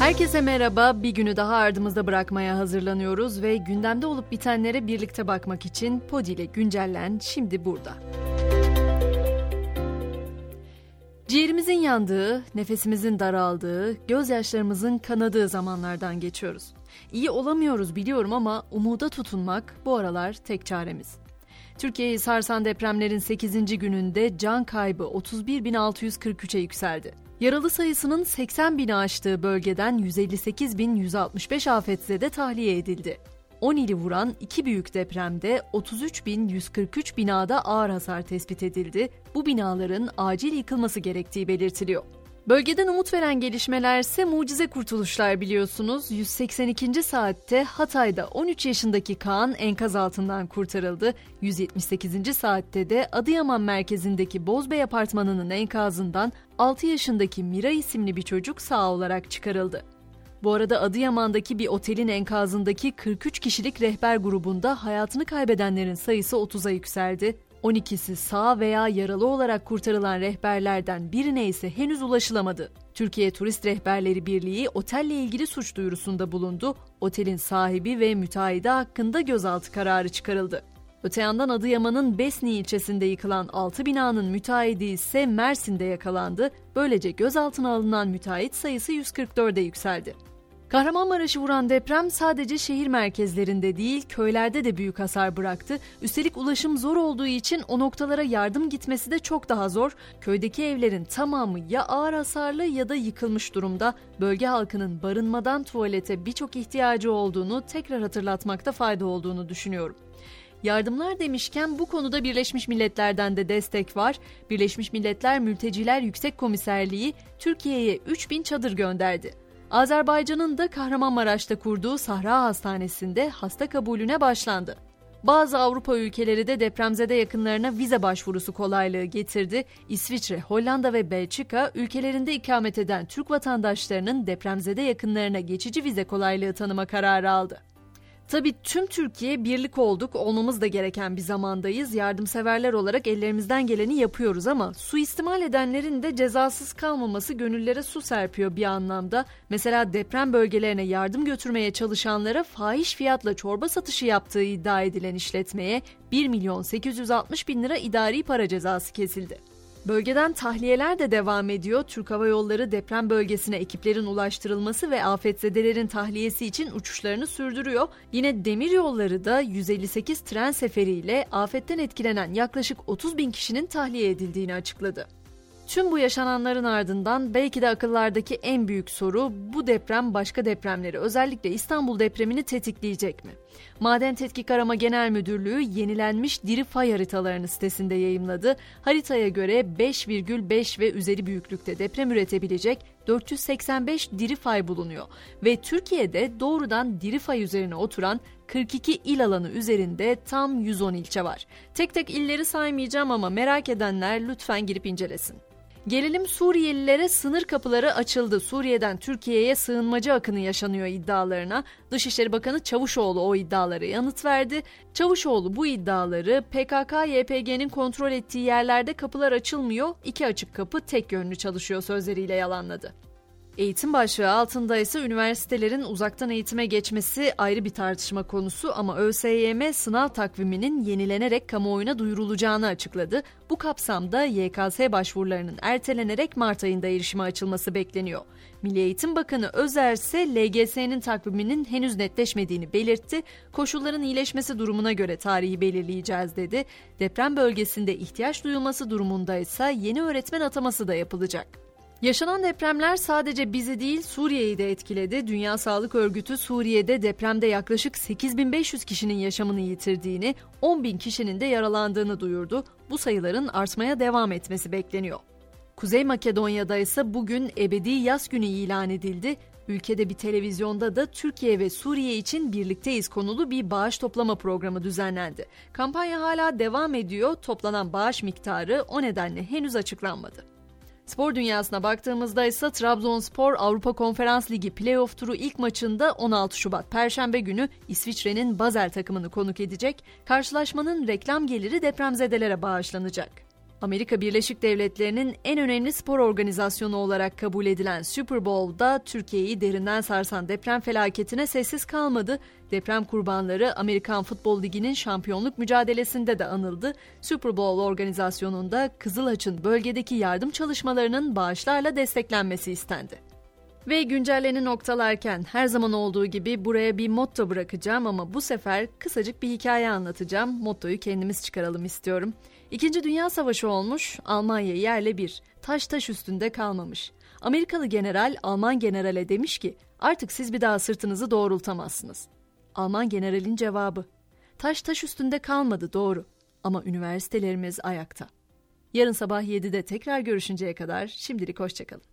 Herkese merhaba. Bir günü daha ardımızda bırakmaya hazırlanıyoruz ve gündemde olup bitenlere birlikte bakmak için Podi ile güncellen şimdi burada. Ciğerimizin yandığı, nefesimizin daraldığı, gözyaşlarımızın kanadığı zamanlardan geçiyoruz. İyi olamıyoruz biliyorum ama umuda tutunmak bu aralar tek çaremiz. Türkiye'yi sarsan depremlerin 8. gününde can kaybı 31.643'e yükseldi. Yaralı sayısının 80 bini aştığı bölgeden 158.165 afetzede tahliye edildi. 10 ili vuran iki büyük depremde 33.143 binada ağır hasar tespit edildi. Bu binaların acil yıkılması gerektiği belirtiliyor. Bölgeden umut veren gelişmeler ise mucize kurtuluşlar biliyorsunuz. 182. saatte Hatay'da 13 yaşındaki Kaan enkaz altından kurtarıldı. 178. saatte de Adıyaman merkezindeki Bozbey apartmanının enkazından 6 yaşındaki Mira isimli bir çocuk sağ olarak çıkarıldı. Bu arada Adıyaman'daki bir otelin enkazındaki 43 kişilik rehber grubunda hayatını kaybedenlerin sayısı 30'a yükseldi. 12'si sağ veya yaralı olarak kurtarılan rehberlerden birine ise henüz ulaşılamadı. Türkiye Turist Rehberleri Birliği otelle ilgili suç duyurusunda bulundu. Otelin sahibi ve müteahhidi hakkında gözaltı kararı çıkarıldı. Öte yandan Adıyaman'ın Besni ilçesinde yıkılan 6 binanın müteahhidi ise Mersin'de yakalandı. Böylece gözaltına alınan müteahhit sayısı 144'e yükseldi. Kahramanmaraş'ı vuran deprem sadece şehir merkezlerinde değil, köylerde de büyük hasar bıraktı. Üstelik ulaşım zor olduğu için o noktalara yardım gitmesi de çok daha zor. Köydeki evlerin tamamı ya ağır hasarlı ya da yıkılmış durumda. Bölge halkının barınmadan tuvalete birçok ihtiyacı olduğunu tekrar hatırlatmakta fayda olduğunu düşünüyorum. Yardımlar demişken bu konuda Birleşmiş Milletler'den de destek var. Birleşmiş Milletler Mülteciler Yüksek Komiserliği Türkiye'ye 3000 çadır gönderdi. Azerbaycan'ın da Kahramanmaraş'ta kurduğu Sahra Hastanesi'nde hasta kabulüne başlandı. Bazı Avrupa ülkeleri de depremzede yakınlarına vize başvurusu kolaylığı getirdi. İsviçre, Hollanda ve Belçika ülkelerinde ikamet eden Türk vatandaşlarının depremzede yakınlarına geçici vize kolaylığı tanıma kararı aldı. Tabii tüm Türkiye birlik olduk, olmamız da gereken bir zamandayız. Yardımseverler olarak ellerimizden geleni yapıyoruz ama suistimal edenlerin de cezasız kalmaması gönüllere su serpiyor bir anlamda. Mesela deprem bölgelerine yardım götürmeye çalışanlara fahiş fiyatla çorba satışı yaptığı iddia edilen işletmeye 1 milyon 860 bin lira idari para cezası kesildi. Bölgeden tahliyeler de devam ediyor. Türk Hava Yolları deprem bölgesine ekiplerin ulaştırılması ve afetzedelerin tahliyesi için uçuşlarını sürdürüyor. Yine demir yolları da 158 tren seferiyle afetten etkilenen yaklaşık 30 bin kişinin tahliye edildiğini açıkladı. Tüm bu yaşananların ardından belki de akıllardaki en büyük soru bu deprem başka depremleri özellikle İstanbul depremini tetikleyecek mi? Maden Tetkik Arama Genel Müdürlüğü yenilenmiş diri fay haritalarını sitesinde yayımladı. Haritaya göre 5,5 ve üzeri büyüklükte deprem üretebilecek 485 diri fay bulunuyor ve Türkiye'de doğrudan diri fay üzerine oturan 42 il alanı üzerinde tam 110 ilçe var. Tek tek illeri saymayacağım ama merak edenler lütfen girip incelesin. Gelelim Suriyelilere sınır kapıları açıldı. Suriye'den Türkiye'ye sığınmacı akını yaşanıyor iddialarına. Dışişleri Bakanı Çavuşoğlu o iddiaları yanıt verdi. Çavuşoğlu bu iddiaları PKK-YPG'nin kontrol ettiği yerlerde kapılar açılmıyor, iki açık kapı tek yönlü çalışıyor sözleriyle yalanladı. Eğitim başlığı altında ise üniversitelerin uzaktan eğitime geçmesi ayrı bir tartışma konusu ama ÖSYM sınav takviminin yenilenerek kamuoyuna duyurulacağını açıkladı. Bu kapsamda YKS başvurularının ertelenerek Mart ayında erişime açılması bekleniyor. Milli Eğitim Bakanı Özer ise LGS'nin takviminin henüz netleşmediğini belirtti. Koşulların iyileşmesi durumuna göre tarihi belirleyeceğiz dedi. Deprem bölgesinde ihtiyaç duyulması durumunda ise yeni öğretmen ataması da yapılacak. Yaşanan depremler sadece bizi değil Suriye'yi de etkiledi. Dünya Sağlık Örgütü Suriye'de depremde yaklaşık 8500 kişinin yaşamını yitirdiğini, 10 bin kişinin de yaralandığını duyurdu. Bu sayıların artmaya devam etmesi bekleniyor. Kuzey Makedonya'da ise bugün ebedi yaz günü ilan edildi. Ülkede bir televizyonda da Türkiye ve Suriye için birlikteyiz konulu bir bağış toplama programı düzenlendi. Kampanya hala devam ediyor. Toplanan bağış miktarı o nedenle henüz açıklanmadı. Spor dünyasına baktığımızda ise Trabzonspor Avrupa Konferans Ligi playoff turu ilk maçında 16 Şubat Perşembe günü İsviçre'nin Basel takımını konuk edecek. Karşılaşmanın reklam geliri depremzedelere bağışlanacak. Amerika Birleşik Devletleri'nin en önemli spor organizasyonu olarak kabul edilen Super Bowl'da Türkiye'yi derinden sarsan deprem felaketine sessiz kalmadı. Deprem kurbanları Amerikan Futbol Ligi'nin şampiyonluk mücadelesinde de anıldı. Super Bowl organizasyonunda Kızılaç'ın bölgedeki yardım çalışmalarının bağışlarla desteklenmesi istendi. Ve güncelleni noktalarken her zaman olduğu gibi buraya bir motto bırakacağım ama bu sefer kısacık bir hikaye anlatacağım. Mottoyu kendimiz çıkaralım istiyorum. İkinci Dünya Savaşı olmuş, Almanya yerle bir, taş taş üstünde kalmamış. Amerikalı general Alman generale demiş ki artık siz bir daha sırtınızı doğrultamazsınız. Alman generalin cevabı taş taş üstünde kalmadı doğru ama üniversitelerimiz ayakta. Yarın sabah 7'de tekrar görüşünceye kadar şimdilik hoşçakalın.